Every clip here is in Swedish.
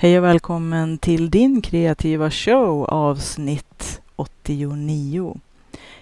Hej och välkommen till din kreativa show avsnitt 89.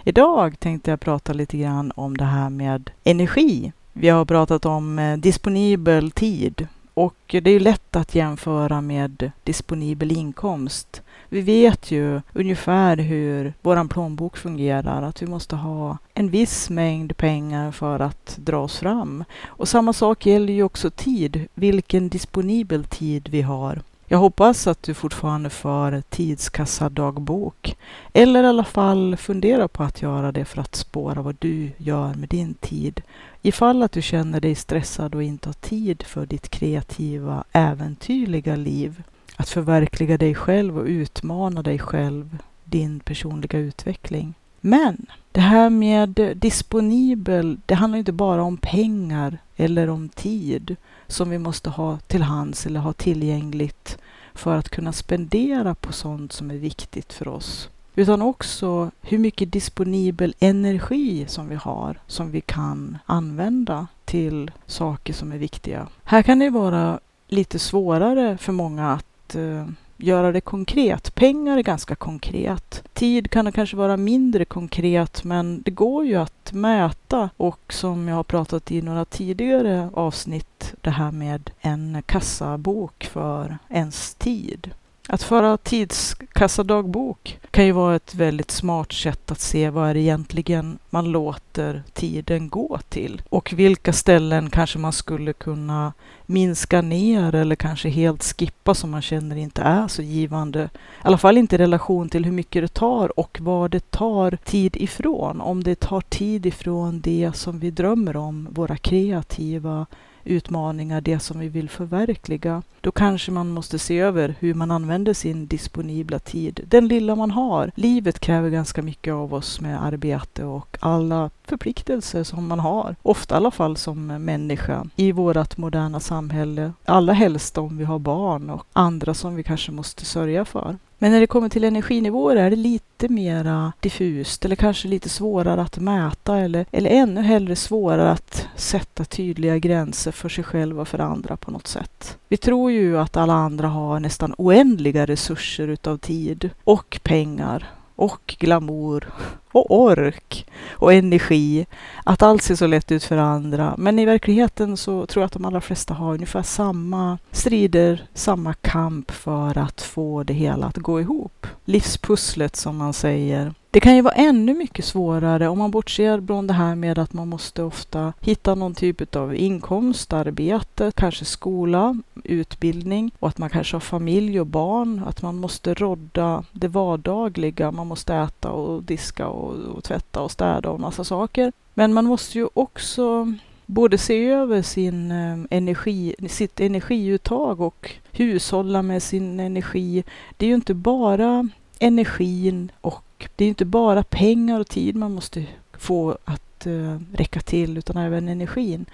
Idag tänkte jag prata lite grann om det här med energi. Vi har pratat om eh, disponibel tid och det är lätt att jämföra med disponibel inkomst. Vi vet ju ungefär hur vår plånbok fungerar, att vi måste ha en viss mängd pengar för att dra oss fram. Och samma sak gäller ju också tid, vilken disponibel tid vi har. Jag hoppas att du fortfarande för tidskassadagbok eller i alla fall funderar på att göra det för att spåra vad du gör med din tid. Ifall att du känner dig stressad och inte har tid för ditt kreativa, äventyrliga liv. Att förverkliga dig själv och utmana dig själv, din personliga utveckling. Men det här med disponibel, det handlar inte bara om pengar eller om tid som vi måste ha till hands eller ha tillgängligt för att kunna spendera på sånt som är viktigt för oss. Utan också hur mycket disponibel energi som vi har som vi kan använda till saker som är viktiga. Här kan det vara lite svårare för många att uh, göra det konkret. Pengar är ganska konkret. Tid kan kanske vara mindre konkret men det går ju att mäta och som jag har pratat i några tidigare avsnitt det här med en kassabok för ens tid. Att föra tidskassadagbok kan ju vara ett väldigt smart sätt att se vad är det egentligen man låter tiden gå till och vilka ställen kanske man skulle kunna minska ner eller kanske helt skippa som man känner inte är så givande. I alla fall inte i relation till hur mycket det tar och vad det tar tid ifrån. Om det tar tid ifrån det som vi drömmer om, våra kreativa utmaningar, det som vi vill förverkliga, då kanske man måste se över hur man använder sin disponibla tid. Den lilla man har. Livet kräver ganska mycket av oss med arbete och alla förpliktelser som man har. Ofta i alla fall som människa i vårt moderna samhälle. Allra helst om vi har barn och andra som vi kanske måste sörja för. Men när det kommer till energinivåer är det lite mera diffust eller kanske lite svårare att mäta eller, eller ännu hellre svårare att sätta tydliga gränser för sig själv och för andra på något sätt. Vi tror ju att alla andra har nästan oändliga resurser utav tid och pengar och glamour och ork och energi. Att allt ser så lätt ut för andra. Men i verkligheten så tror jag att de allra flesta har ungefär samma strider, samma kamp för att få det hela att gå ihop. Livspusslet som man säger. Det kan ju vara ännu mycket svårare om man bortser från det här med att man måste ofta hitta någon typ av inkomst, arbete, kanske skola, utbildning och att man kanske har familj och barn, att man måste rodda det vardagliga. Man måste äta och diska och, och tvätta och städa och massa saker. Men man måste ju också både se över sin eh, energi, sitt energiuttag och hushålla med sin energi. Det är ju inte bara energin och det är inte bara pengar och tid man måste få att uh, räcka till utan även energin.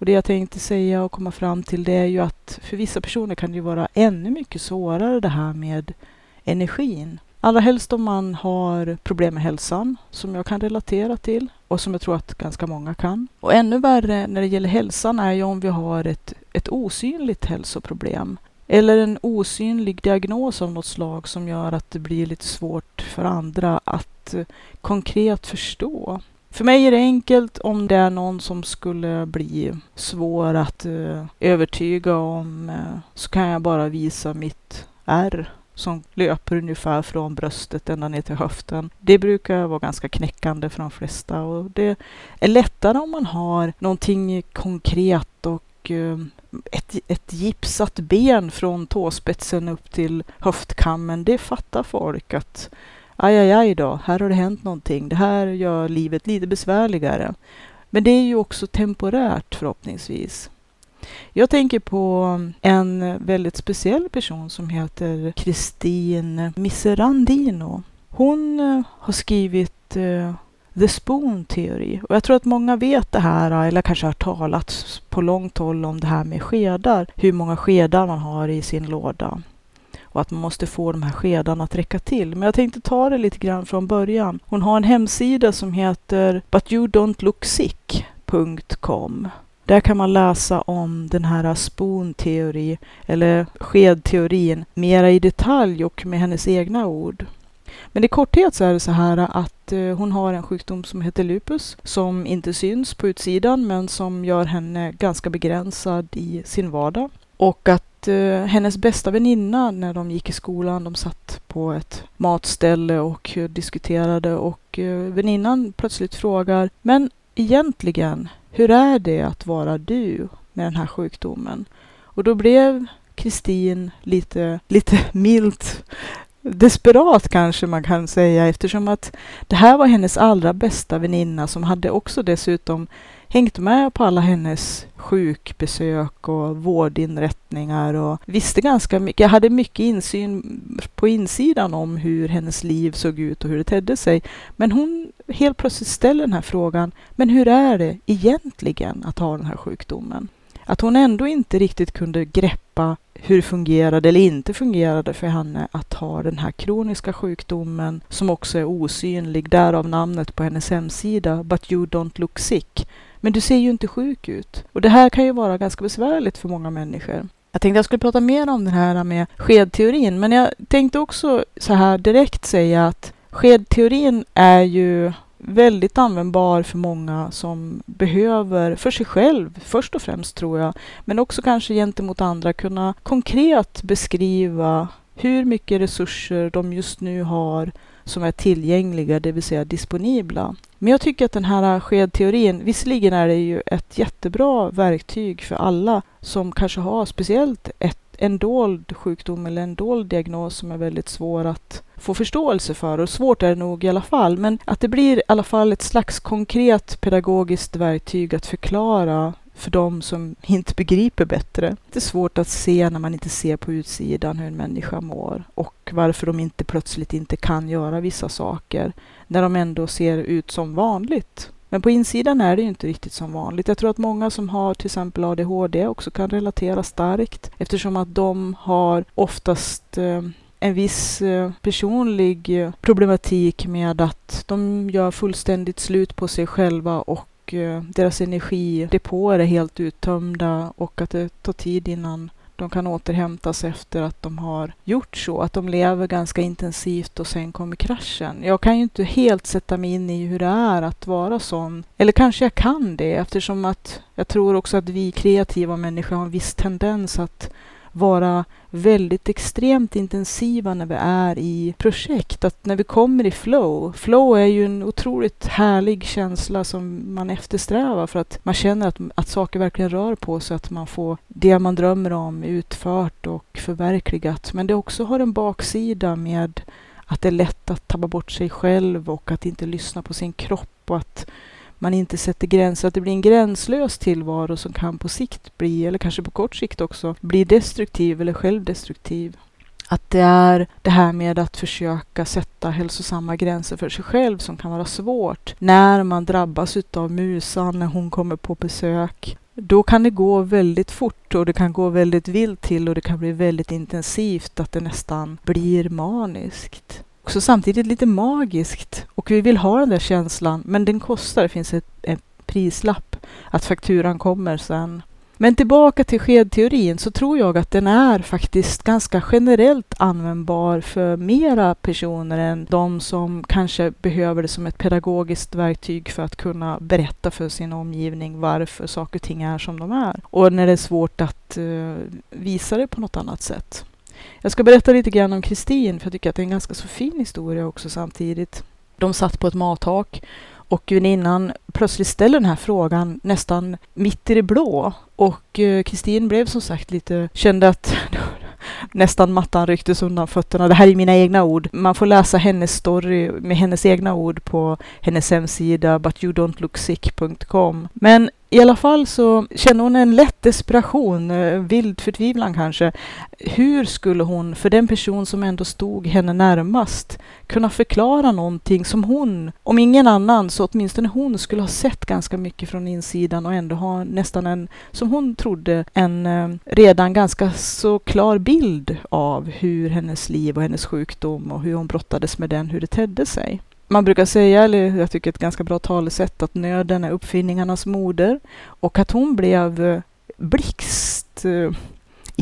Och det jag tänkte säga och komma fram till det är ju att för vissa personer kan det ju vara ännu mycket svårare det här med energin. Allra helst om man har problem med hälsan som jag kan relatera till och som jag tror att ganska många kan. Och ännu värre när det gäller hälsan är ju om vi har ett, ett osynligt hälsoproblem. Eller en osynlig diagnos av något slag som gör att det blir lite svårt för andra att eh, konkret förstå. För mig är det enkelt om det är någon som skulle bli svår att eh, övertyga om eh, så kan jag bara visa mitt R som löper ungefär från bröstet ända ner till höften. Det brukar vara ganska knäckande för de flesta och det är lättare om man har någonting konkret och och eh, ett, ett gipsat ben från tåspetsen upp till höftkammen, det fattar folk att aj, aj, aj då, här har det hänt någonting. Det här gör livet lite besvärligare. Men det är ju också temporärt förhoppningsvis. Jag tänker på en väldigt speciell person som heter Kristin Miserandino. Hon eh, har skrivit eh, The Spoon Theory. Och jag tror att många vet det här, eller kanske har talat på långt håll om det här med skedar. Hur många skedar man har i sin låda. Och att man måste få de här skedarna att räcka till. Men jag tänkte ta det lite grann från början. Hon har en hemsida som heter butyoudontlooksick.com Där kan man läsa om den här spoon-teori, eller skedteorin, mera i detalj och med hennes egna ord. Men i korthet så är det så här att eh, hon har en sjukdom som heter lupus som inte syns på utsidan men som gör henne ganska begränsad i sin vardag. Och att eh, hennes bästa väninna när de gick i skolan, de satt på ett matställe och diskuterade och eh, väninnan plötsligt frågar Men egentligen, hur är det att vara du med den här sjukdomen? Och då blev Kristin lite, lite milt desperat kanske man kan säga eftersom att det här var hennes allra bästa väninna som hade också dessutom hängt med på alla hennes sjukbesök och vårdinrättningar och visste ganska mycket. Jag hade mycket insyn på insidan om hur hennes liv såg ut och hur det tedde sig. Men hon helt plötsligt ställer den här frågan. Men hur är det egentligen att ha den här sjukdomen? Att hon ändå inte riktigt kunde greppa hur det fungerade eller inte fungerade för henne att ha den här kroniska sjukdomen som också är osynlig, därav namnet på hennes hemsida, But you don't look sick. Men du ser ju inte sjuk ut. Och det här kan ju vara ganska besvärligt för många människor. Jag tänkte jag skulle prata mer om det här med skedteorin, men jag tänkte också så här direkt säga att skedteorin är ju väldigt användbar för många som behöver, för sig själv först och främst tror jag, men också kanske gentemot andra kunna konkret beskriva hur mycket resurser de just nu har som är tillgängliga, det vill säga disponibla. Men jag tycker att den här skedteorin, visserligen är det ju ett jättebra verktyg för alla som kanske har speciellt ett, en dold sjukdom eller en dold diagnos som är väldigt svår att få förståelse för och svårt är det nog i alla fall. Men att det blir i alla fall ett slags konkret pedagogiskt verktyg att förklara för de som inte begriper bättre. Det är svårt att se när man inte ser på utsidan hur en människa mår och varför de inte plötsligt inte kan göra vissa saker när de ändå ser ut som vanligt. Men på insidan är det ju inte riktigt som vanligt. Jag tror att många som har till exempel ADHD också kan relatera starkt eftersom att de har oftast eh, en viss eh, personlig eh, problematik med att de gör fullständigt slut på sig själva och eh, deras energidepåer är helt uttömda och att det tar tid innan de kan återhämtas efter att de har gjort så, att de lever ganska intensivt och sen kommer kraschen. Jag kan ju inte helt sätta mig in i hur det är att vara sån. Eller kanske jag kan det eftersom att jag tror också att vi kreativa människor har en viss tendens att vara väldigt extremt intensiva när vi är i projekt. Att när vi kommer i flow, flow är ju en otroligt härlig känsla som man eftersträvar för att man känner att, att saker verkligen rör på sig, att man får det man drömmer om utfört och förverkligat. Men det också har en baksida med att det är lätt att tappa bort sig själv och att inte lyssna på sin kropp och att man inte sätter gränser, att det blir en gränslös tillvaro som kan på sikt bli, eller kanske på kort sikt också, bli destruktiv eller självdestruktiv. Att det är det här med att försöka sätta hälsosamma gränser för sig själv som kan vara svårt när man drabbas utav musan när hon kommer på besök. Då kan det gå väldigt fort och det kan gå väldigt vilt till och det kan bli väldigt intensivt att det nästan blir maniskt också samtidigt lite magiskt och vi vill ha den där känslan men den kostar, det finns ett, ett prislapp att fakturan kommer sen. Men tillbaka till skedteorin så tror jag att den är faktiskt ganska generellt användbar för mera personer än de som kanske behöver det som ett pedagogiskt verktyg för att kunna berätta för sin omgivning varför saker och ting är som de är. Och när det är svårt att uh, visa det på något annat sätt. Jag ska berätta lite grann om Kristin, för jag tycker att det är en ganska så fin historia också samtidigt. De satt på ett mathak och väninnan plötsligt ställer den här frågan nästan mitt i det blå. Och eh, Kristin blev som sagt lite, kände att nästan mattan rycktes undan fötterna. Det här är mina egna ord. Man får läsa hennes story med hennes egna ord på hennes hemsida butyoudon'tlooksick.com. Men i alla fall så kände hon en lätt desperation, eh, vild förtvivlan kanske. Hur skulle hon, för den person som ändå stod henne närmast, kunna förklara någonting som hon, om ingen annan, så åtminstone hon skulle ha sett ganska mycket från insidan och ändå ha nästan en, som hon trodde, en eh, redan ganska så klar bild av hur hennes liv och hennes sjukdom och hur hon brottades med den, hur det tedde sig man brukar säga, eller jag tycker ett ganska bra talesätt, att nöden är uppfinningarnas moder och att hon blev eh, blixt eh,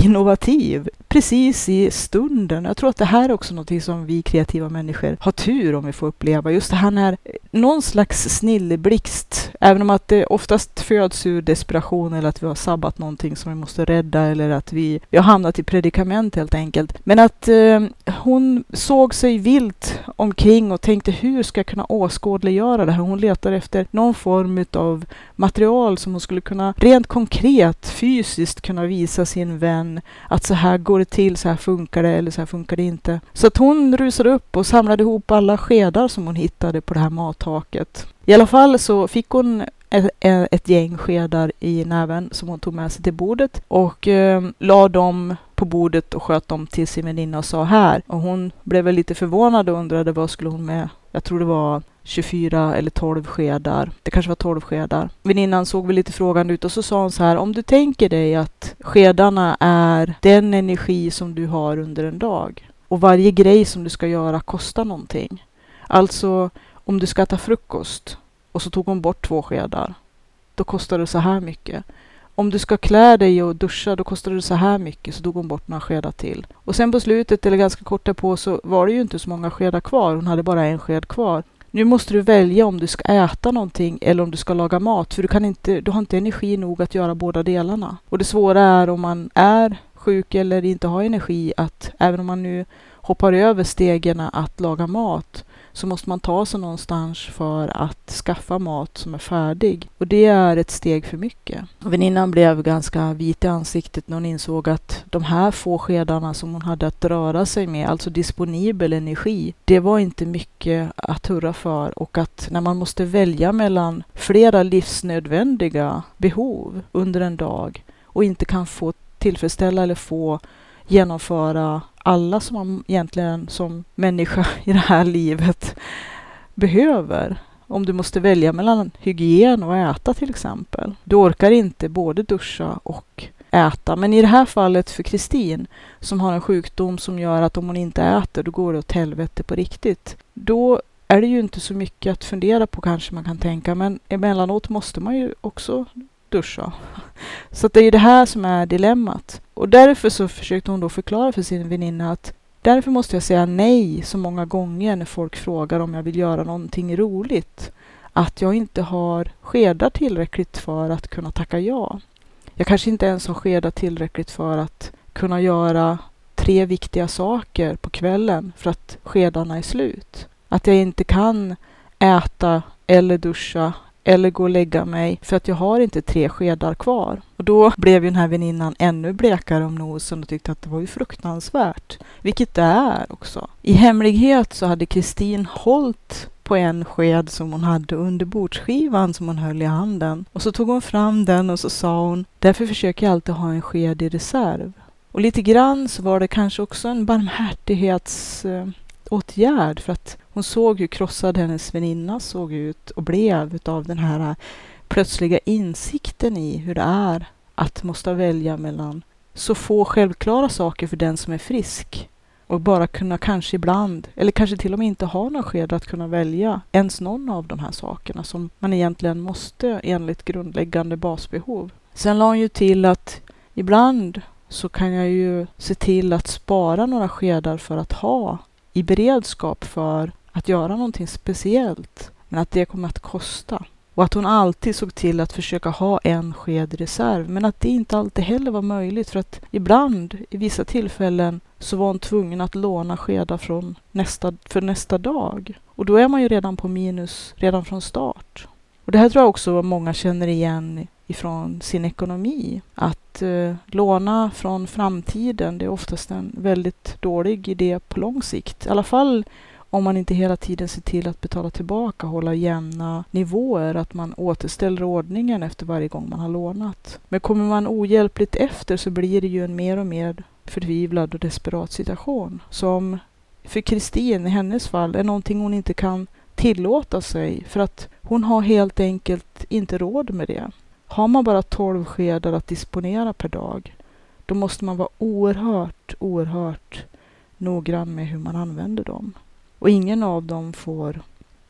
innovativ precis i stunden. Jag tror att det här är också något som vi kreativa människor har tur om vi får uppleva. Just det här när någon slags snilleblixt, även om att det oftast föds ur desperation eller att vi har sabbat någonting som vi måste rädda eller att vi, vi har hamnat i predikament helt enkelt. Men att eh, hon såg sig vilt omkring och tänkte hur ska jag kunna åskådliggöra det här? Hon letar efter någon form av material som hon skulle kunna rent konkret fysiskt kunna visa sin vän att så här går det till, så här funkar det eller så här funkar det inte. Så att hon rusade upp och samlade ihop alla skedar som hon hittade på det här mattaket. I alla fall så fick hon ett, eh, ett gäng skedar i näven som hon tog med sig till bordet och eh, la dem på bordet och sköt dem till sin väninna och sa här. Och hon blev väl lite förvånad och undrade vad skulle hon med? Jag tror det var 24 eller 12 skedar. Det kanske var 12 skedar. Väninnan såg väl lite frågande ut och så sa hon så här, om du tänker dig att skedarna är den energi som du har under en dag och varje grej som du ska göra kostar någonting. Alltså, om du ska äta frukost och så tog hon bort två skedar, då kostar det så här mycket. Om du ska klä dig och duscha, då kostar det så här mycket, så tog hon bort några skedar till. Och sen på slutet, eller ganska kort därpå, så var det ju inte så många skedar kvar. Hon hade bara en sked kvar. Nu måste du välja om du ska äta någonting eller om du ska laga mat, för du, kan inte, du har inte energi nog att göra båda delarna. Och det svåra är om man är sjuk eller inte har energi att även om man nu hoppar över stegen att laga mat så måste man ta sig någonstans för att skaffa mat som är färdig. Och det är ett steg för mycket. Väninnan blev ganska vit i ansiktet när hon insåg att de här få skedarna som hon hade att röra sig med, alltså disponibel energi, det var inte mycket att hurra för och att när man måste välja mellan flera livsnödvändiga behov under en dag och inte kan få tillfredsställa eller få genomföra alla som man egentligen som människa i det här livet behöver. Om du måste välja mellan hygien och äta till exempel. Du orkar inte både duscha och äta. Men i det här fallet för Kristin som har en sjukdom som gör att om hon inte äter då går det åt helvete på riktigt. Då är det ju inte så mycket att fundera på kanske man kan tänka men emellanåt måste man ju också duscha. Så det är ju det här som är dilemmat. Och därför så försökte hon då förklara för sin väninna att därför måste jag säga nej så många gånger när folk frågar om jag vill göra någonting roligt. Att jag inte har skedar tillräckligt för att kunna tacka ja. Jag kanske inte ens har skedar tillräckligt för att kunna göra tre viktiga saker på kvällen för att skedarna är slut. Att jag inte kan äta eller duscha eller gå och lägga mig för att jag har inte tre skedar kvar. Och då blev ju den här väninnan ännu blekare om nosen och tyckte att det var ju fruktansvärt. Vilket det är också. I hemlighet så hade Kristin hållit på en sked som hon hade under bordsskivan som hon höll i handen. Och så tog hon fram den och så sa hon, därför försöker jag alltid ha en sked i reserv. Och lite grann så var det kanske också en barmhärtighets eh, åtgärd för att hon såg hur krossad hennes väninna såg ut och blev utav den här äh, plötsliga insikten i hur det är att måste välja mellan så få självklara saker för den som är frisk och bara kunna kanske ibland, eller kanske till och med inte ha några skedar att kunna välja ens någon av de här sakerna som man egentligen måste enligt grundläggande basbehov. Sen la hon ju till att ibland så kan jag ju se till att spara några skedar för att ha i beredskap för att göra någonting speciellt, men att det kommer att kosta. Och att hon alltid såg till att försöka ha en sked i reserv, men att det inte alltid heller var möjligt för att ibland, i vissa tillfällen, så var hon tvungen att låna skedar från nästa, för nästa dag. Och då är man ju redan på minus redan från start. Och det här tror jag också många känner igen ifrån sin ekonomi. Att eh, låna från framtiden, det är oftast en väldigt dålig idé på lång sikt. I alla fall om man inte hela tiden ser till att betala tillbaka, hålla jämna nivåer, att man återställer ordningen efter varje gång man har lånat. Men kommer man ohjälpligt efter så blir det ju en mer och mer förtvivlad och desperat situation som för Kristin i hennes fall är någonting hon inte kan tillåta sig för att hon har helt enkelt inte råd med det. Har man bara 12 skedar att disponera per dag, då måste man vara oerhört, oerhört noggrann med hur man använder dem. Och ingen av dem får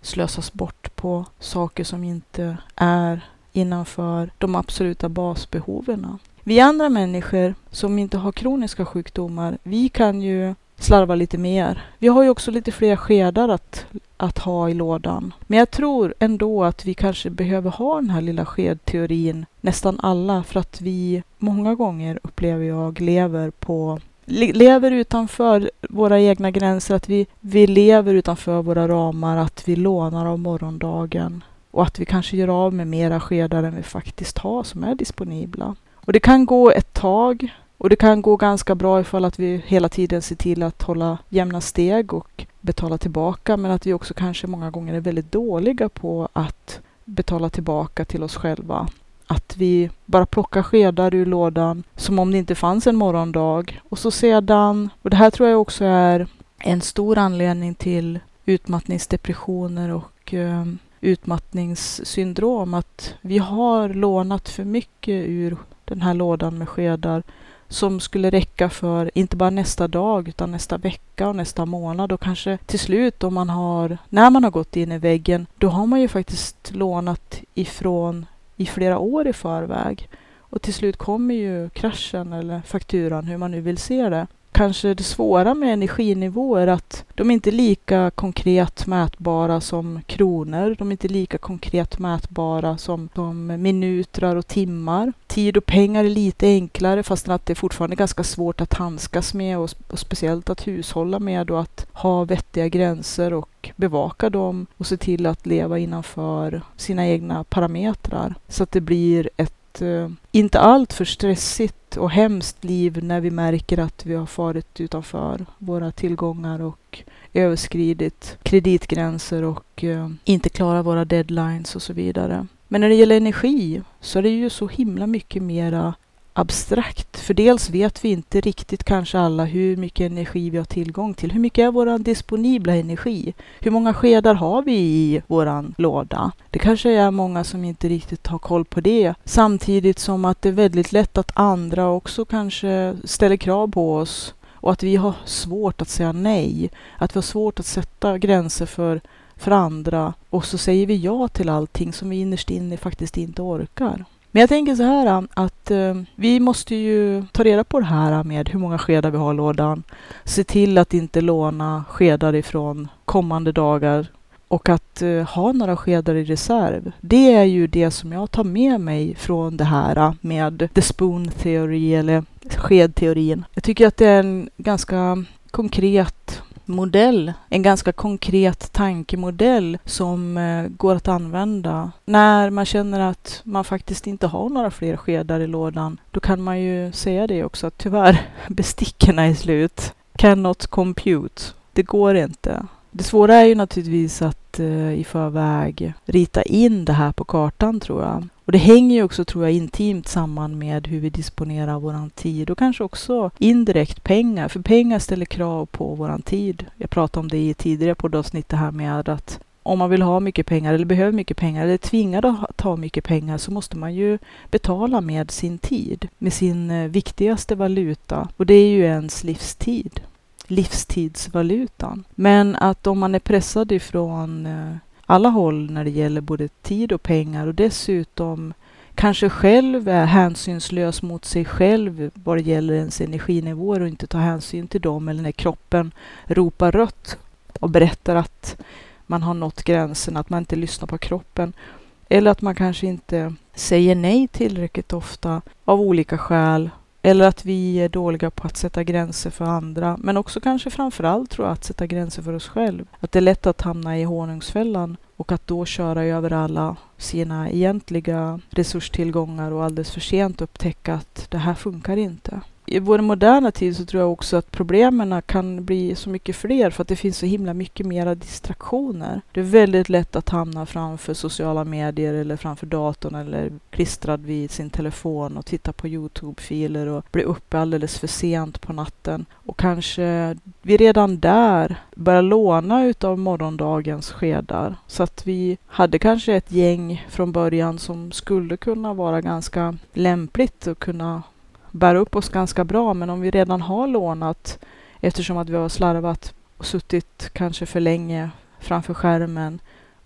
slösas bort på saker som inte är innanför de absoluta basbehoven. Vi andra människor som inte har kroniska sjukdomar, vi kan ju slarva lite mer. Vi har ju också lite fler skedar att, att ha i lådan. Men jag tror ändå att vi kanske behöver ha den här lilla skedteorin, nästan alla, för att vi många gånger upplever jag lever på lever utanför våra egna gränser, att vi, vi lever utanför våra ramar, att vi lånar av morgondagen och att vi kanske gör av med mera skedar än vi faktiskt har som är disponibla. Och det kan gå ett tag och det kan gå ganska bra ifall att vi hela tiden ser till att hålla jämna steg och betala tillbaka, men att vi också kanske många gånger är väldigt dåliga på att betala tillbaka till oss själva. Att vi bara plockar skedar ur lådan som om det inte fanns en morgondag. Och så sedan, och det här tror jag också är en stor anledning till utmattningsdepressioner och eh, utmattningssyndrom, att vi har lånat för mycket ur den här lådan med skedar som skulle räcka för inte bara nästa dag utan nästa vecka och nästa månad och kanske till slut om man har, när man har gått in i väggen, då har man ju faktiskt lånat ifrån i flera år i förväg. Och till slut kommer ju kraschen eller fakturan, hur man nu vill se det kanske det svåra med energinivåer att de är inte lika konkret mätbara som kronor. De är inte lika konkret mätbara som, som minuter och timmar. Tid och pengar är lite enklare fastän att det är fortfarande ganska svårt att handskas med och, och speciellt att hushålla med och att ha vettiga gränser och bevaka dem och se till att leva innanför sina egna parametrar så att det blir ett eh, inte allt för stressigt och hemskt liv när vi märker att vi har farit utanför våra tillgångar och överskridit kreditgränser och eh, inte klarar våra deadlines och så vidare. Men när det gäller energi så är det ju så himla mycket mera abstrakt. För dels vet vi inte riktigt kanske alla hur mycket energi vi har tillgång till. Hur mycket är vår disponibla energi? Hur många skedar har vi i våran låda? Det kanske är många som inte riktigt har koll på det. Samtidigt som att det är väldigt lätt att andra också kanske ställer krav på oss och att vi har svårt att säga nej. Att vi har svårt att sätta gränser för för andra och så säger vi ja till allting som vi innerst inne faktiskt inte orkar. Men jag tänker så här um, att um, vi måste ju ta reda på det här um, med hur många skedar vi har i lådan. Se till att inte låna skedar ifrån kommande dagar och att uh, ha några skedar i reserv. Det är ju det som jag tar med mig från det här med the spoon theory eller skedteorin. Jag tycker att det är en ganska konkret modell, en ganska konkret tankemodell som eh, går att använda. När man känner att man faktiskt inte har några fler skedar i lådan, då kan man ju säga det också att tyvärr, besticken är slut. Cannot compute. Det går inte. Det svåra är ju naturligtvis att eh, i förväg rita in det här på kartan tror jag. Och det hänger ju också, tror jag, intimt samman med hur vi disponerar våran tid och kanske också indirekt pengar. För pengar ställer krav på våran tid. Jag pratade om det i tidigare poddavsnitt det här med att om man vill ha mycket pengar eller behöver mycket pengar eller är tvingad att ha mycket pengar så måste man ju betala med sin tid, med sin eh, viktigaste valuta och det är ju ens livstid livstidsvalutan. Men att om man är pressad ifrån eh, alla håll när det gäller både tid och pengar och dessutom kanske själv är hänsynslös mot sig själv vad det gäller ens energinivåer och inte tar hänsyn till dem eller när kroppen ropar rött och berättar att man har nått gränsen, att man inte lyssnar på kroppen. Eller att man kanske inte säger nej tillräckligt ofta av olika skäl eller att vi är dåliga på att sätta gränser för andra. Men också kanske framförallt tror jag att sätta gränser för oss själva. Att det är lätt att hamna i honungsfällan och att då köra över alla sina egentliga resurstillgångar och alldeles för sent upptäcka att det här funkar inte i vår moderna tid så tror jag också att problemen kan bli så mycket fler för att det finns så himla mycket mera distraktioner. Det är väldigt lätt att hamna framför sociala medier eller framför datorn eller klistrad vid sin telefon och titta på Youtube-filer och bli uppe alldeles för sent på natten. Och kanske vi redan där börjar låna utav morgondagens skedar. Så att vi hade kanske ett gäng från början som skulle kunna vara ganska lämpligt att kunna bära upp oss ganska bra. Men om vi redan har lånat eftersom att vi har slarvat och suttit kanske för länge framför skärmen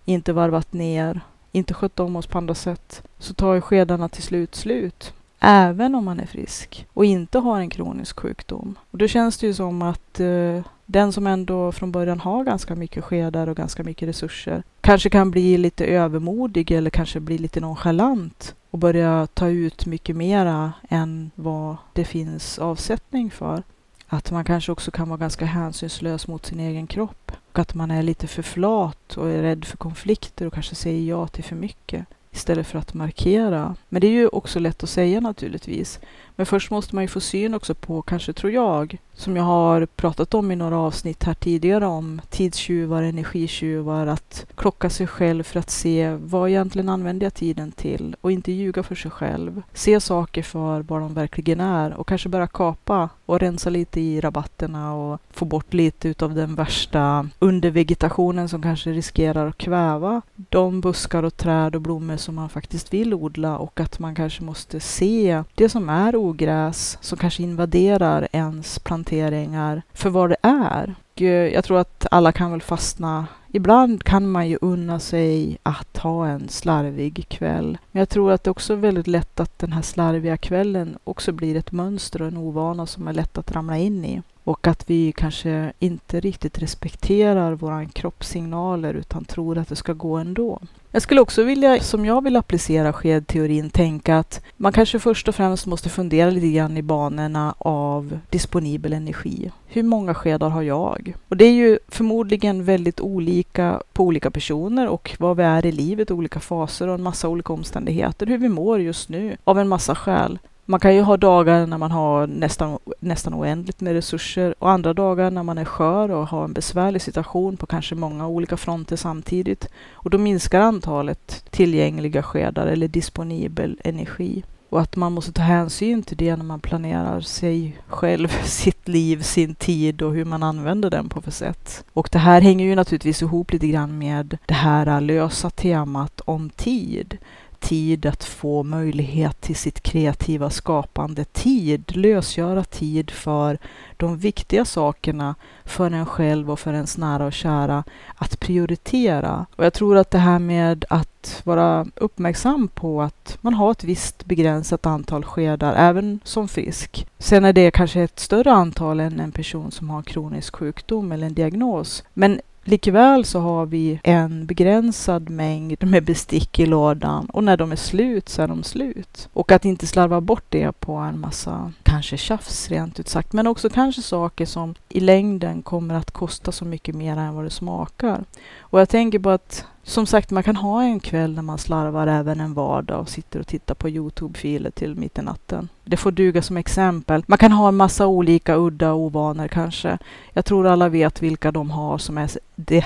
inte varvat ner, inte skött om oss på andra sätt, så tar ju skedarna till slut slut. Även om man är frisk och inte har en kronisk sjukdom. Och då känns det ju som att eh, den som ändå från början har ganska mycket skedar och ganska mycket resurser kanske kan bli lite övermodig eller kanske bli lite nonchalant och börja ta ut mycket mera än vad det finns avsättning för. Att man kanske också kan vara ganska hänsynslös mot sin egen kropp. Och att man är lite för flat och är rädd för konflikter och kanske säger ja till för mycket istället för att markera. Men det är ju också lätt att säga naturligtvis. Men först måste man ju få syn också på, kanske tror jag, som jag har pratat om i några avsnitt här tidigare om tidstjuvar, energitjuvar, att klocka sig själv för att se vad egentligen använder jag tiden till och inte ljuga för sig själv. Se saker för vad de verkligen är och kanske börja kapa och rensa lite i rabatterna och få bort lite utav den värsta undervegetationen som kanske riskerar att kväva de buskar och träd och blommor som man faktiskt vill odla och att man kanske måste se det som är ogräs som kanske invaderar ens hanteringar för vad det är. Och eh, Jag tror att alla kan väl fastna Ibland kan man ju unna sig att ha en slarvig kväll. Men jag tror att det också är väldigt lätt att den här slarviga kvällen också blir ett mönster och en ovana som är lätt att ramla in i. Och att vi kanske inte riktigt respekterar våra kroppssignaler utan tror att det ska gå ändå. Jag skulle också vilja, som jag vill applicera skedteorin, tänka att man kanske först och främst måste fundera lite grann i banorna av disponibel energi. Hur många skedar har jag? Och det är ju förmodligen väldigt olika på olika personer och vad vi är i livet, olika faser och en massa olika omständigheter, hur vi mår just nu av en massa skäl. Man kan ju ha dagar när man har nästan, nästan oändligt med resurser och andra dagar när man är skör och har en besvärlig situation på kanske många olika fronter samtidigt. Och då minskar antalet tillgängliga skedar eller disponibel energi. Och att man måste ta hänsyn till det när man planerar sig själv, sitt liv, sin tid och hur man använder den på för sätt. Och det här hänger ju naturligtvis ihop lite grann med det här lösa temat om tid tid att få möjlighet till sitt kreativa skapande. Tid, lösgöra tid för de viktiga sakerna för en själv och för ens nära och kära att prioritera. Och jag tror att det här med att vara uppmärksam på att man har ett visst begränsat antal skedar, även som frisk. Sen är det kanske ett större antal än en person som har kronisk sjukdom eller en diagnos. Men Likväl så har vi en begränsad mängd med bestick i lådan och när de är slut så är de slut. Och att inte slarva bort det på en massa, kanske tjafs rent ut sagt, men också kanske saker som i längden kommer att kosta så mycket mer än vad det smakar. Och jag tänker på att som sagt, man kan ha en kväll när man slarvar även en vardag och sitter och tittar på Youtube-filer till mitt i natten. Det får duga som exempel. Man kan ha en massa olika udda ovanor kanske. Jag tror alla vet vilka de har som är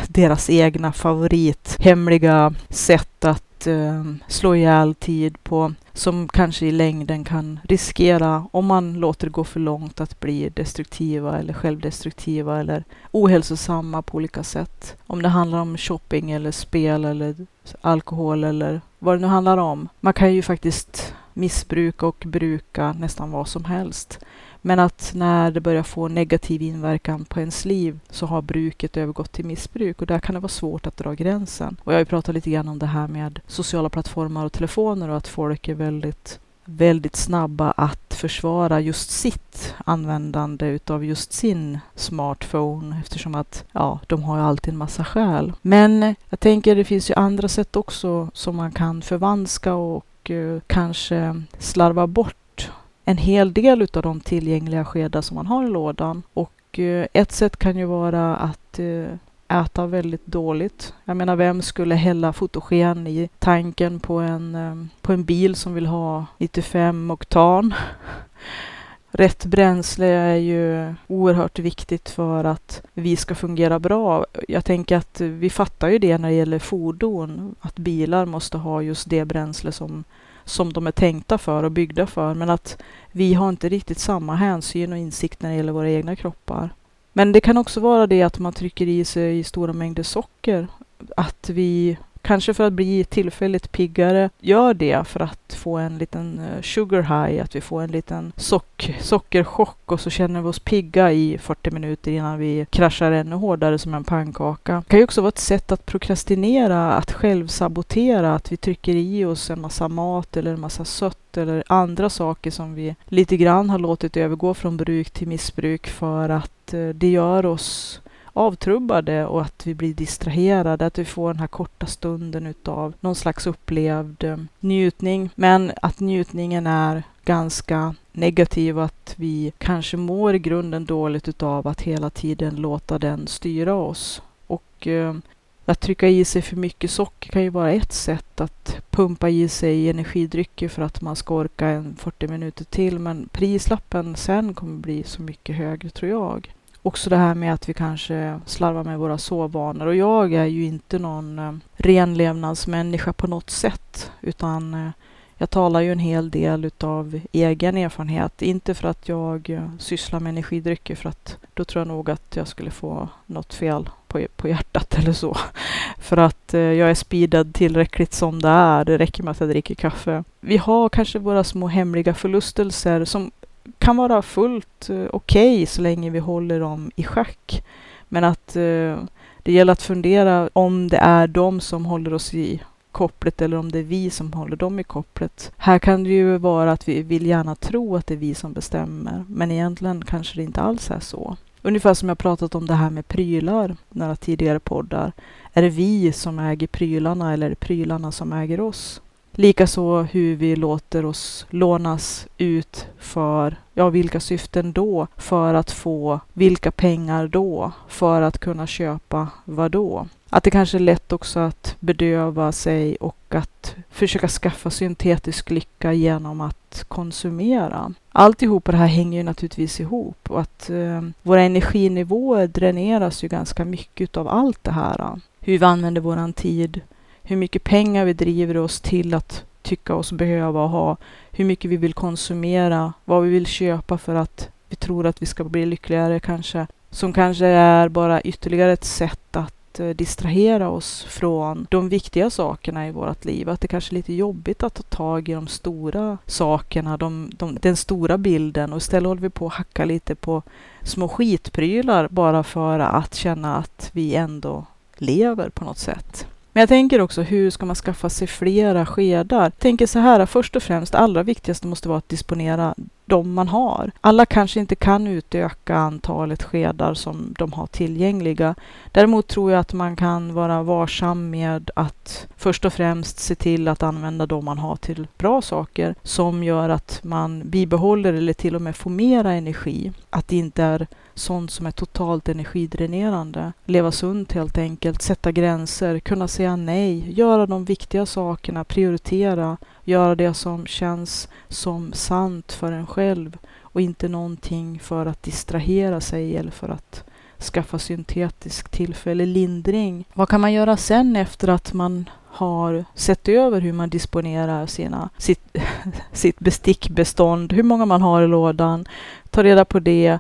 deras egna favorit, hemliga sätt att eh, slå ihjäl tid på som kanske i längden kan riskera, om man låter det gå för långt, att bli destruktiva eller självdestruktiva eller ohälsosamma på olika sätt. Om det handlar om shopping eller spel eller alkohol eller vad det nu handlar om. Man kan ju faktiskt missbruka och bruka nästan vad som helst. Men att när det börjar få negativ inverkan på ens liv så har bruket övergått till missbruk och där kan det vara svårt att dra gränsen. Och jag har ju pratat lite grann om det här med sociala plattformar och telefoner och att folk är väldigt väldigt snabba att försvara just sitt användande utav just sin smartphone eftersom att ja, de har ju alltid en massa skäl. Men jag tänker det finns ju andra sätt också som man kan förvanska och eh, kanske slarva bort en hel del av de tillgängliga skedar som man har i lådan. Och eh, ett sätt kan ju vara att eh, äta väldigt dåligt. Jag menar, vem skulle hälla fotogen i tanken på en, eh, på en bil som vill ha 95 oktan? Rätt bränsle är ju oerhört viktigt för att vi ska fungera bra. Jag tänker att vi fattar ju det när det gäller fordon, att bilar måste ha just det bränsle som som de är tänkta för och byggda för. Men att vi har inte riktigt samma hänsyn och insikt när det gäller våra egna kroppar. Men det kan också vara det att man trycker i sig stora mängder socker. Att vi kanske för att bli tillfälligt piggare, gör det för att få en liten eh, sugar high, att vi får en liten sock, sockerchock och så känner vi oss pigga i 40 minuter innan vi kraschar ännu hårdare som en pannkaka. Det kan ju också vara ett sätt att prokrastinera, att självsabotera, att vi trycker i oss en massa mat eller en massa sött eller andra saker som vi lite grann har låtit övergå från bruk till missbruk för att eh, det gör oss avtrubbade och att vi blir distraherade, att vi får den här korta stunden utav någon slags upplevd eh, njutning. Men att njutningen är ganska negativ och att vi kanske mår i grunden dåligt utav att hela tiden låta den styra oss. Och eh, att trycka i sig för mycket socker kan ju vara ett sätt att pumpa i sig energidrycker för att man ska orka en 40 minuter till. Men prislappen sen kommer bli så mycket högre tror jag också det här med att vi kanske slarvar med våra sovvanor. Och jag är ju inte någon eh, renlevnadsmänniska på något sätt, utan eh, jag talar ju en hel del utav egen erfarenhet. Inte för att jag eh, sysslar med energidrycker, för att då tror jag nog att jag skulle få något fel på, på hjärtat eller så. För att eh, jag är speedad tillräckligt som det är. Det räcker med att jag dricker kaffe. Vi har kanske våra små hemliga förlustelser som kan vara fullt eh, okej okay så länge vi håller dem i schack. Men att eh, det gäller att fundera om det är de som håller oss i kopplet eller om det är vi som håller dem i kopplet. Här kan det ju vara att vi vill gärna tro att det är vi som bestämmer, men egentligen kanske det inte alls är så. Ungefär som jag pratat om det här med prylar några tidigare poddar. Är det vi som äger prylarna eller är det prylarna som äger oss? Likaså hur vi låter oss lånas ut för, ja vilka syften då? För att få vilka pengar då? För att kunna köpa vad då? Att det kanske är lätt också att bedöva sig och att försöka skaffa syntetisk lycka genom att konsumera. Alltihopa det här hänger ju naturligtvis ihop och att eh, våra energinivåer dräneras ju ganska mycket av allt det här. Hur vi använder våran tid, hur mycket pengar vi driver oss till att tycka oss behöva ha, hur mycket vi vill konsumera, vad vi vill köpa för att vi tror att vi ska bli lyckligare kanske. Som kanske är bara ytterligare ett sätt att eh, distrahera oss från de viktiga sakerna i vårt liv. Att det kanske är lite jobbigt att ta tag i de stora sakerna, de, de, den stora bilden och istället håller vi på att hacka lite på små skitprylar bara för att känna att vi ändå lever på något sätt. Men jag tänker också, hur ska man skaffa sig flera skedar? Jag tänker så här, först och främst, det allra viktigaste måste vara att disponera de man har. Alla kanske inte kan utöka antalet skedar som de har tillgängliga. Däremot tror jag att man kan vara varsam med att först och främst se till att använda de man har till bra saker som gör att man bibehåller eller till och med får mera energi. Att det inte är sånt som är totalt energidränerande. Leva sunt helt enkelt, sätta gränser, kunna säga nej, göra de viktiga sakerna, prioritera, göra det som känns som sant för en själv och inte någonting för att distrahera sig eller för att skaffa syntetisk tillfällig lindring. Vad kan man göra sen efter att man har sett över hur man disponerar sina, sitt, sitt bestickbestånd, hur många man har i lådan, ta reda på det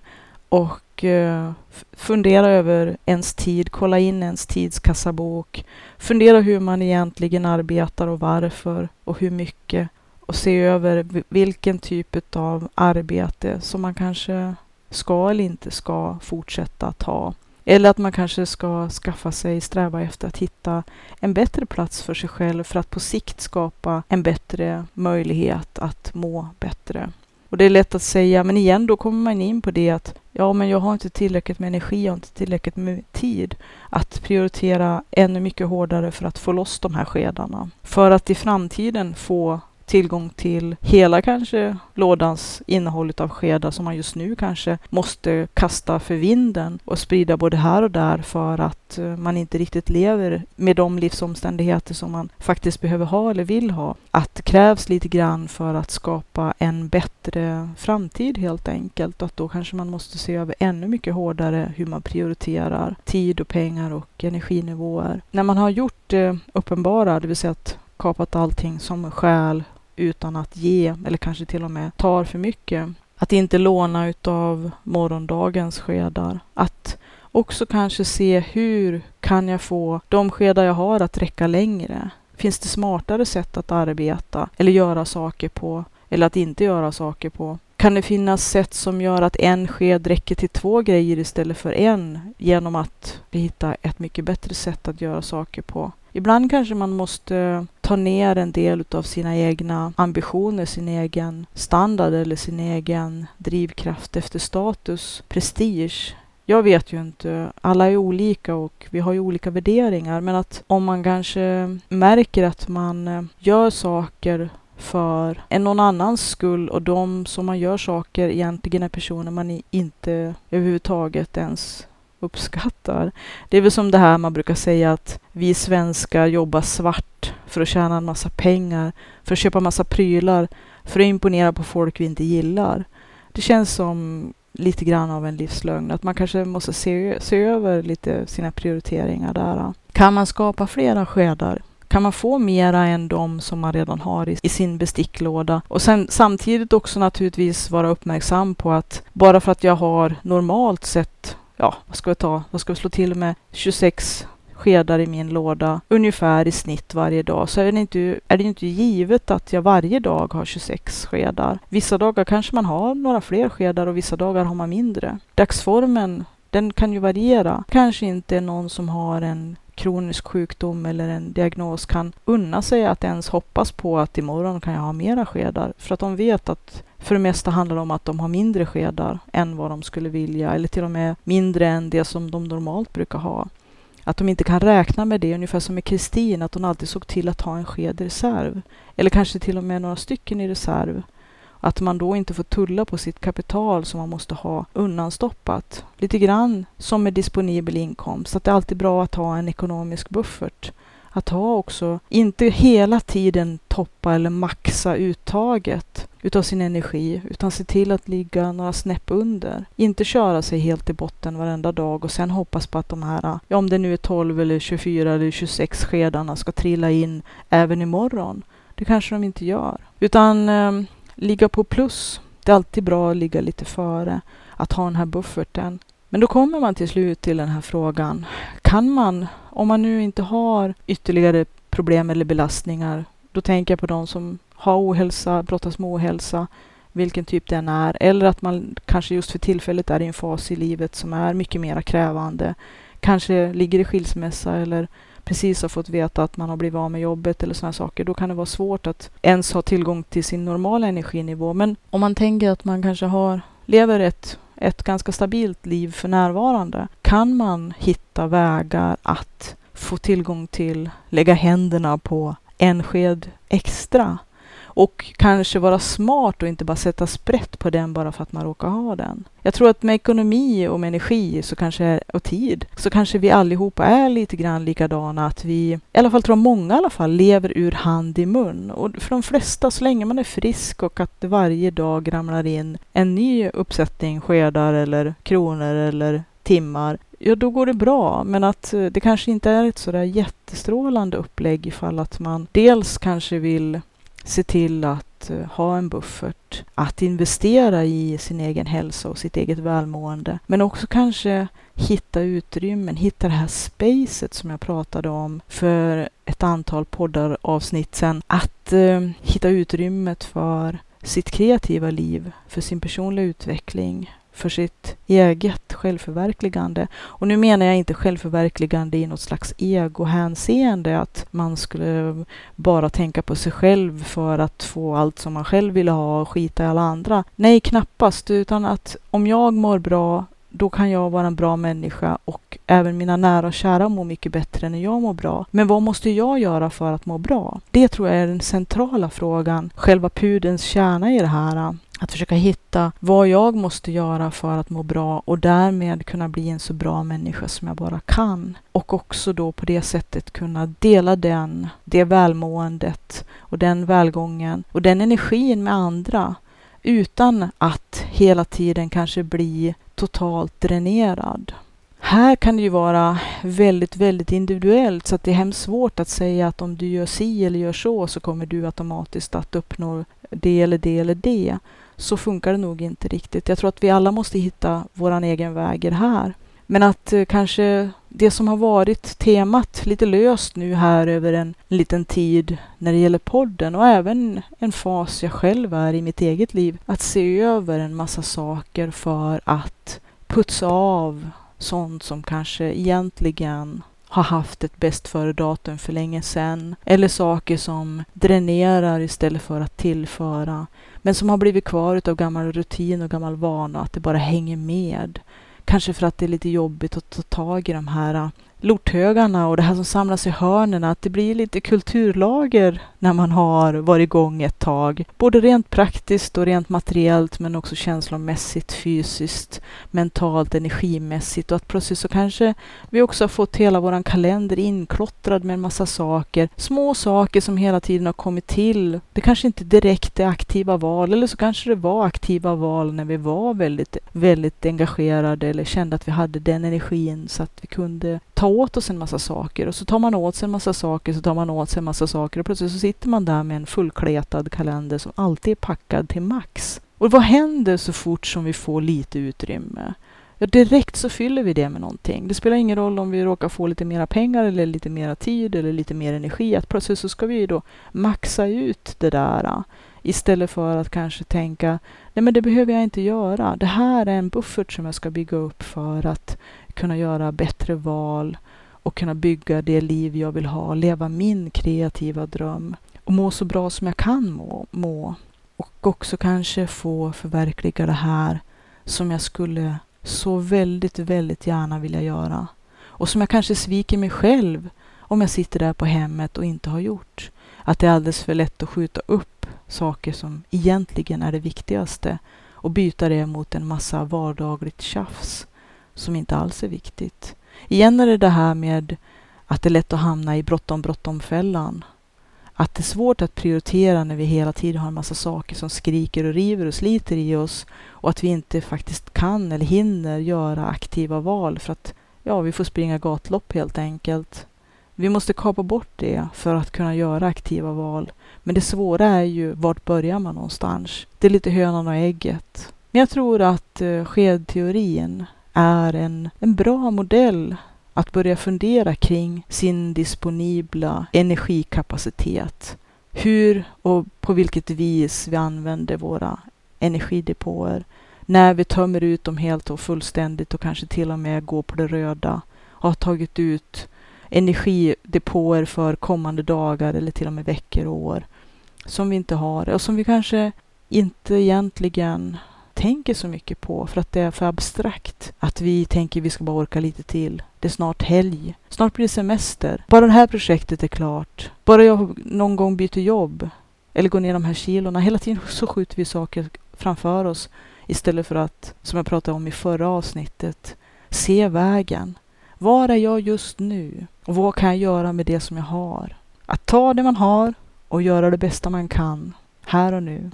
och uh, fundera över ens tid, kolla in ens tidskassabok, fundera hur man egentligen arbetar och varför och hur mycket och se över vilken typ av arbete som man kanske ska eller inte ska fortsätta att ha. Eller att man kanske ska skaffa sig, sträva efter att hitta en bättre plats för sig själv för att på sikt skapa en bättre möjlighet att må bättre. Och det är lätt att säga, men igen då kommer man in på det att ja, men jag har inte tillräckligt med energi, jag har inte tillräckligt med tid att prioritera ännu mycket hårdare för att få loss de här skedarna. För att i framtiden få tillgång till hela kanske lådans innehåll av skedar som man just nu kanske måste kasta för vinden och sprida både här och där för att eh, man inte riktigt lever med de livsomständigheter som man faktiskt behöver ha eller vill ha. Att det krävs lite grann för att skapa en bättre framtid helt enkelt och att då kanske man måste se över ännu mycket hårdare hur man prioriterar tid och pengar och energinivåer. När man har gjort det uppenbara, det vill säga att kapat allting som själ, utan att ge eller kanske till och med tar för mycket. Att inte låna utav morgondagens skedar. Att också kanske se hur kan jag få de skedar jag har att räcka längre? Finns det smartare sätt att arbeta eller göra saker på eller att inte göra saker på? Kan det finnas sätt som gör att en sked räcker till två grejer istället för en genom att vi hittar ett mycket bättre sätt att göra saker på? Ibland kanske man måste ta ner en del av sina egna ambitioner, sin egen standard eller sin egen drivkraft efter status, prestige. Jag vet ju inte, alla är olika och vi har ju olika värderingar, men att om man kanske märker att man gör saker för en någon annans skull och de som man gör saker egentligen är personer man inte överhuvudtaget ens uppskattar. Det är väl som det här man brukar säga att vi svenskar jobbar svart för att tjäna en massa pengar, för att köpa massa prylar, för att imponera på folk vi inte gillar. Det känns som lite grann av en livslögn, att man kanske måste se, se över lite sina prioriteringar där. Kan man skapa flera skedar kan man få mera än de som man redan har i, i, sin besticklåda? Och sen samtidigt också naturligtvis vara uppmärksam på att bara för att jag har normalt sett, ja, vad ska vi ta, vad ska jag slå till med 26 skedar i min låda ungefär i snitt varje dag så är det, inte, är det inte givet att jag varje dag har 26 skedar. Vissa dagar kanske man har några fler skedar och vissa dagar har man mindre. Dagsformen den kan ju variera. Kanske inte någon som har en kronisk sjukdom eller en diagnos kan unna sig att ens hoppas på att imorgon kan jag ha mera skedar. För att de vet att för det mesta handlar det om att de har mindre skedar än vad de skulle vilja eller till och med mindre än det som de normalt brukar ha. Att de inte kan räkna med det, ungefär som med Kristin, att hon alltid såg till att ha en sked i reserv. Eller kanske till och med några stycken i reserv. Att man då inte får tulla på sitt kapital som man måste ha undanstoppat. Lite grann som med disponibel inkomst, att det är alltid bra att ha en ekonomisk buffert. Att ha också, inte hela tiden toppa eller maxa uttaget utav sin energi, utan se till att ligga några snäpp under. Inte köra sig helt i botten varenda dag och sen hoppas på att de här, ja om det nu är 12 eller 24 eller 26 skedarna ska trilla in även imorgon. Det kanske de inte gör. Utan eh, ligga på plus. Det är alltid bra att ligga lite före, att ha den här bufferten. Men då kommer man till slut till den här frågan. Kan man, om man nu inte har ytterligare problem eller belastningar, då tänker jag på de som har ohälsa, brottas med ohälsa, vilken typ den är, eller att man kanske just för tillfället är i en fas i livet som är mycket mer krävande, kanske ligger i skilsmässa eller precis har fått veta att man har blivit av med jobbet eller sådana saker, då kan det vara svårt att ens ha tillgång till sin normala energinivå. Men om man tänker att man kanske har, lever ett, ett ganska stabilt liv för närvarande, kan man hitta vägar att få tillgång till, lägga händerna på en sked extra och kanske vara smart och inte bara sätta sprätt på den bara för att man råkar ha den. Jag tror att med ekonomi och med energi så kanske, och tid så kanske vi allihopa är lite grann likadana. Att vi, i alla fall tror många i alla fall, lever ur hand i mun. Och för de flesta, så länge man är frisk och att det varje dag ramlar in en ny uppsättning skedar eller kronor eller timmar, ja då går det bra. Men att eh, det kanske inte är ett sådär jättestrålande upplägg ifall att man dels kanske vill se till att eh, ha en buffert, att investera i sin egen hälsa och sitt eget välmående, men också kanske hitta utrymmen, hitta det här spacet som jag pratade om för ett antal poddar avsnitt sedan. Att eh, hitta utrymmet för sitt kreativa liv, för sin personliga utveckling, för sitt eget självförverkligande. Och nu menar jag inte självförverkligande i något slags egohänseende, att man skulle bara tänka på sig själv för att få allt som man själv vill ha och skita i alla andra. Nej, knappast, utan att om jag mår bra då kan jag vara en bra människa och även mina nära och kära mår mycket bättre när jag mår bra. Men vad måste jag göra för att må bra? Det tror jag är den centrala frågan, själva pudens kärna i det här. Att försöka hitta vad jag måste göra för att må bra och därmed kunna bli en så bra människa som jag bara kan. Och också då på det sättet kunna dela den, det välmåendet och den välgången och den energin med andra utan att hela tiden kanske bli totalt dränerad. Här kan det ju vara väldigt, väldigt individuellt så att det är hemskt svårt att säga att om du gör si eller gör så så kommer du automatiskt att uppnå det eller det eller det. Så funkar det nog inte riktigt. Jag tror att vi alla måste hitta våran egen väg i det här. Men att eh, kanske det som har varit temat lite löst nu här över en liten tid när det gäller podden och även en fas jag själv är i mitt eget liv. Att se över en massa saker för att putsa av sånt som kanske egentligen har haft ett bäst före-datum för länge sedan. Eller saker som dränerar istället för att tillföra. Men som har blivit kvar av gammal rutin och gammal vana, att det bara hänger med. Kanske för att det är lite jobbigt att ta tag i de här äh, lorthögarna och det här som samlas i hörnen, att det blir lite kulturlager när man har varit igång ett tag. Både rent praktiskt och rent materiellt men också känslomässigt, fysiskt, mentalt, energimässigt och att plötsligt så kanske vi också har fått hela våran kalender inklottrad med en massa saker. Små saker som hela tiden har kommit till. Det kanske inte direkt är aktiva val eller så kanske det var aktiva val när vi var väldigt, väldigt engagerade eller kände att vi hade den energin så att vi kunde ta åt oss en massa saker och så tar man åt sig en massa saker, så tar man åt sig en massa saker och plötsligt så sitter man där med en fullkletad kalender som alltid är packad till max. Och vad händer så fort som vi får lite utrymme? Ja, direkt så fyller vi det med någonting. Det spelar ingen roll om vi råkar få lite mera pengar eller lite mera tid eller lite mer energi. Att plötsligt så ska vi då maxa ut det där äh, istället för att kanske tänka nej men det behöver jag inte göra. Det här är en buffert som jag ska bygga upp för att kunna göra bättre val och kunna bygga det liv jag vill ha, leva min kreativa dröm och må så bra som jag kan må. må. Och också kanske få förverkliga det här som jag skulle så väldigt, väldigt gärna vilja göra. Och som jag kanske sviker mig själv om jag sitter där på hemmet och inte har gjort. Att det är alldeles för lätt att skjuta upp saker som egentligen är det viktigaste och byta det mot en massa vardagligt tjafs som inte alls är viktigt. Igen är det det här med att det är lätt att hamna i bråttom, bråttom-fällan. Att det är svårt att prioritera när vi hela tiden har en massa saker som skriker och river och sliter i oss och att vi inte faktiskt kan eller hinner göra aktiva val för att ja, vi får springa gatlopp helt enkelt. Vi måste kapa bort det för att kunna göra aktiva val. Men det svåra är ju vart börjar man någonstans? Det är lite hönan och ägget. Men jag tror att eh, skedteorin är en, en bra modell att börja fundera kring sin disponibla energikapacitet. Hur och på vilket vis vi använder våra energidepåer. När vi tömmer ut dem helt och fullständigt och kanske till och med går på det röda. Har tagit ut energidepåer för kommande dagar eller till och med veckor och år. Som vi inte har och som vi kanske inte egentligen tänker så mycket på för att det är för abstrakt. Att vi tänker vi ska bara orka lite till. Det är snart helg. Snart blir det semester. Bara det här projektet är klart. Bara jag någon gång byter jobb. Eller går ner de här kilorna. Hela tiden så skjuter vi saker framför oss. Istället för att, som jag pratade om i förra avsnittet, se vägen. Var är jag just nu? Och vad kan jag göra med det som jag har? Att ta det man har och göra det bästa man kan, här och nu.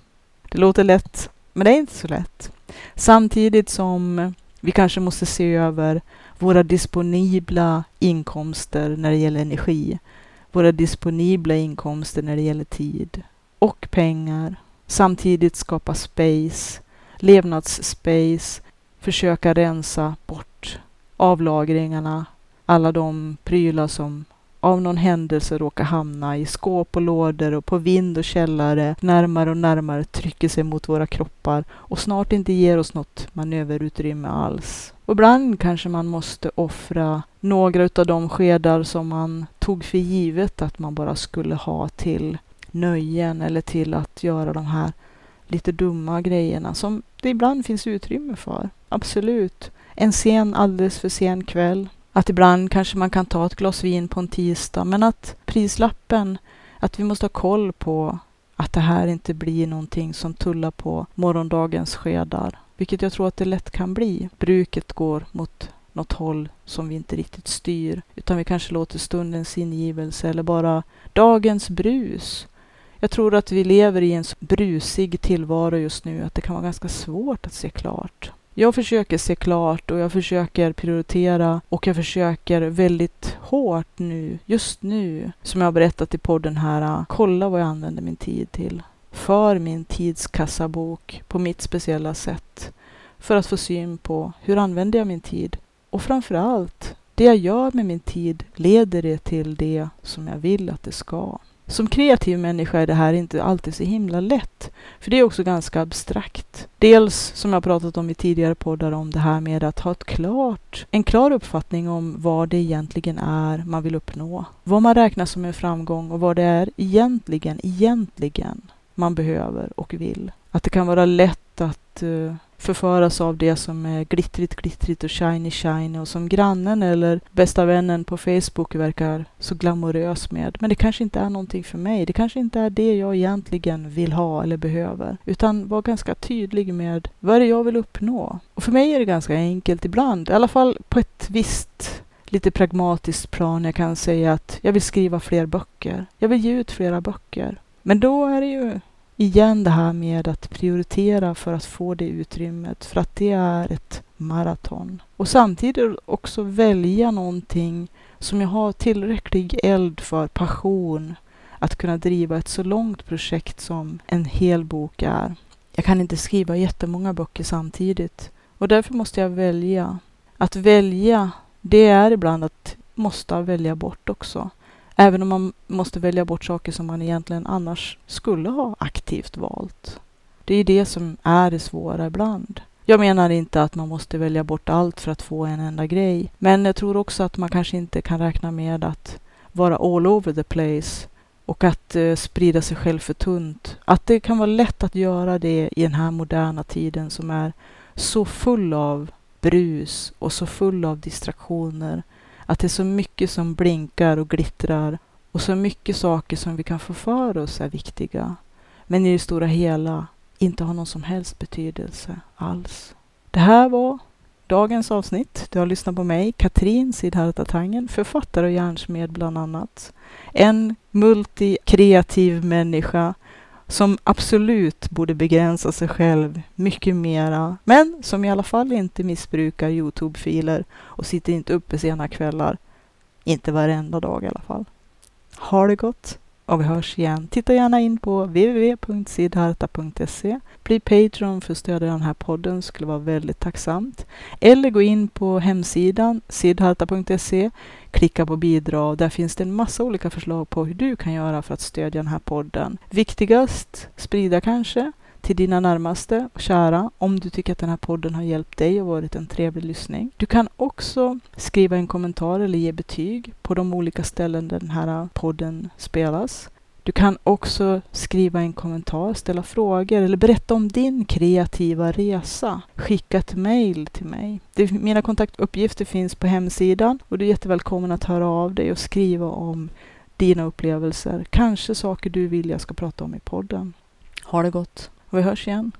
Det låter lätt, men det är inte så lätt. Samtidigt som vi kanske måste se över våra disponibla inkomster när det gäller energi, våra disponibla inkomster när det gäller tid och pengar. Samtidigt skapa space, levnadsspace, försöka rensa bort avlagringarna, alla de prylar som av någon händelse råkar hamna i skåp och lådor och på vind och källare närmare och närmare trycker sig mot våra kroppar och snart inte ger oss något manöverutrymme alls. Och ibland kanske man måste offra några av de skedar som man tog för givet att man bara skulle ha till nöjen eller till att göra de här lite dumma grejerna som det ibland finns utrymme för. Absolut. En sen, alldeles för sen kväll att ibland kanske man kan ta ett glas vin på en tisdag, men att prislappen, att vi måste ha koll på att det här inte blir någonting som tullar på morgondagens skedar, vilket jag tror att det lätt kan bli. Bruket går mot något håll som vi inte riktigt styr, utan vi kanske låter stundens ingivelse eller bara dagens brus. Jag tror att vi lever i en så brusig tillvaro just nu att det kan vara ganska svårt att se klart. Jag försöker se klart och jag försöker prioritera och jag försöker väldigt hårt nu, just nu, som jag har berättat i podden här, äh, kolla vad jag använder min tid till. För min tidskassabok på mitt speciella sätt. För att få syn på hur använder jag min tid? Och framförallt, det jag gör med min tid, leder det till det som jag vill att det ska? Som kreativ människa är det här inte alltid så himla lätt, för det är också ganska abstrakt. Dels, som jag pratat om i tidigare poddar, om det här med att ha ett klart, en klar uppfattning om vad det egentligen är man vill uppnå. Vad man räknar som en framgång och vad det är egentligen, egentligen man behöver och vill. Att det kan vara lätt att uh, förföras av det som är glittrigt, glittrigt och shiny, shiny och som grannen eller bästa vännen på Facebook verkar så glamorös med. Men det kanske inte är någonting för mig. Det kanske inte är det jag egentligen vill ha eller behöver. Utan var ganska tydlig med vad är det jag vill uppnå. Och för mig är det ganska enkelt ibland, i alla fall på ett visst lite pragmatiskt plan. Jag kan säga att jag vill skriva fler böcker. Jag vill ge ut flera böcker. Men då är det ju igen det här med att prioritera för att få det utrymmet, för att det är ett maraton. Och samtidigt också välja någonting som jag har tillräcklig eld för, passion, att kunna driva ett så långt projekt som en hel bok är. Jag kan inte skriva jättemånga böcker samtidigt och därför måste jag välja. Att välja, det är ibland att måste välja bort också. Även om man måste välja bort saker som man egentligen annars skulle ha aktivt valt. Det är det som är det svåra ibland. Jag menar inte att man måste välja bort allt för att få en enda grej. Men jag tror också att man kanske inte kan räkna med att vara all over the place och att eh, sprida sig själv för tunt. Att det kan vara lätt att göra det i den här moderna tiden som är så full av brus och så full av distraktioner att det är så mycket som blinkar och glittrar och så mycket saker som vi kan få för oss är viktiga. Men i det stora hela inte har någon som helst betydelse alls. Det här var dagens avsnitt. Du har lyssnat på mig, Katrin Siddharta Tangen, författare och hjärnsmed bland annat. En multikreativ människa som absolut borde begränsa sig själv mycket mera, men som i alla fall inte missbrukar Youtube-filer och sitter inte uppe sena kvällar. Inte varenda dag i alla fall. Ha det gott och vi hörs igen. Titta gärna in på www.sidharta.se. Bli Patreon för att stödja den här podden, skulle vara väldigt tacksamt. Eller gå in på hemsidan sidharta.se, klicka på bidrag. Där finns det en massa olika förslag på hur du kan göra för att stödja den här podden. Viktigast, sprida kanske till dina närmaste och kära om du tycker att den här podden har hjälpt dig och varit en trevlig lyssning. Du kan också skriva en kommentar eller ge betyg på de olika ställen där den här podden spelas. Du kan också skriva en kommentar, ställa frågor eller berätta om din kreativa resa. Skicka ett mail till mig. Mina kontaktuppgifter finns på hemsidan och du är jättevälkommen att höra av dig och skriva om dina upplevelser. Kanske saker du vill jag ska prata om i podden. Ha det gott! Och vi hörs igen.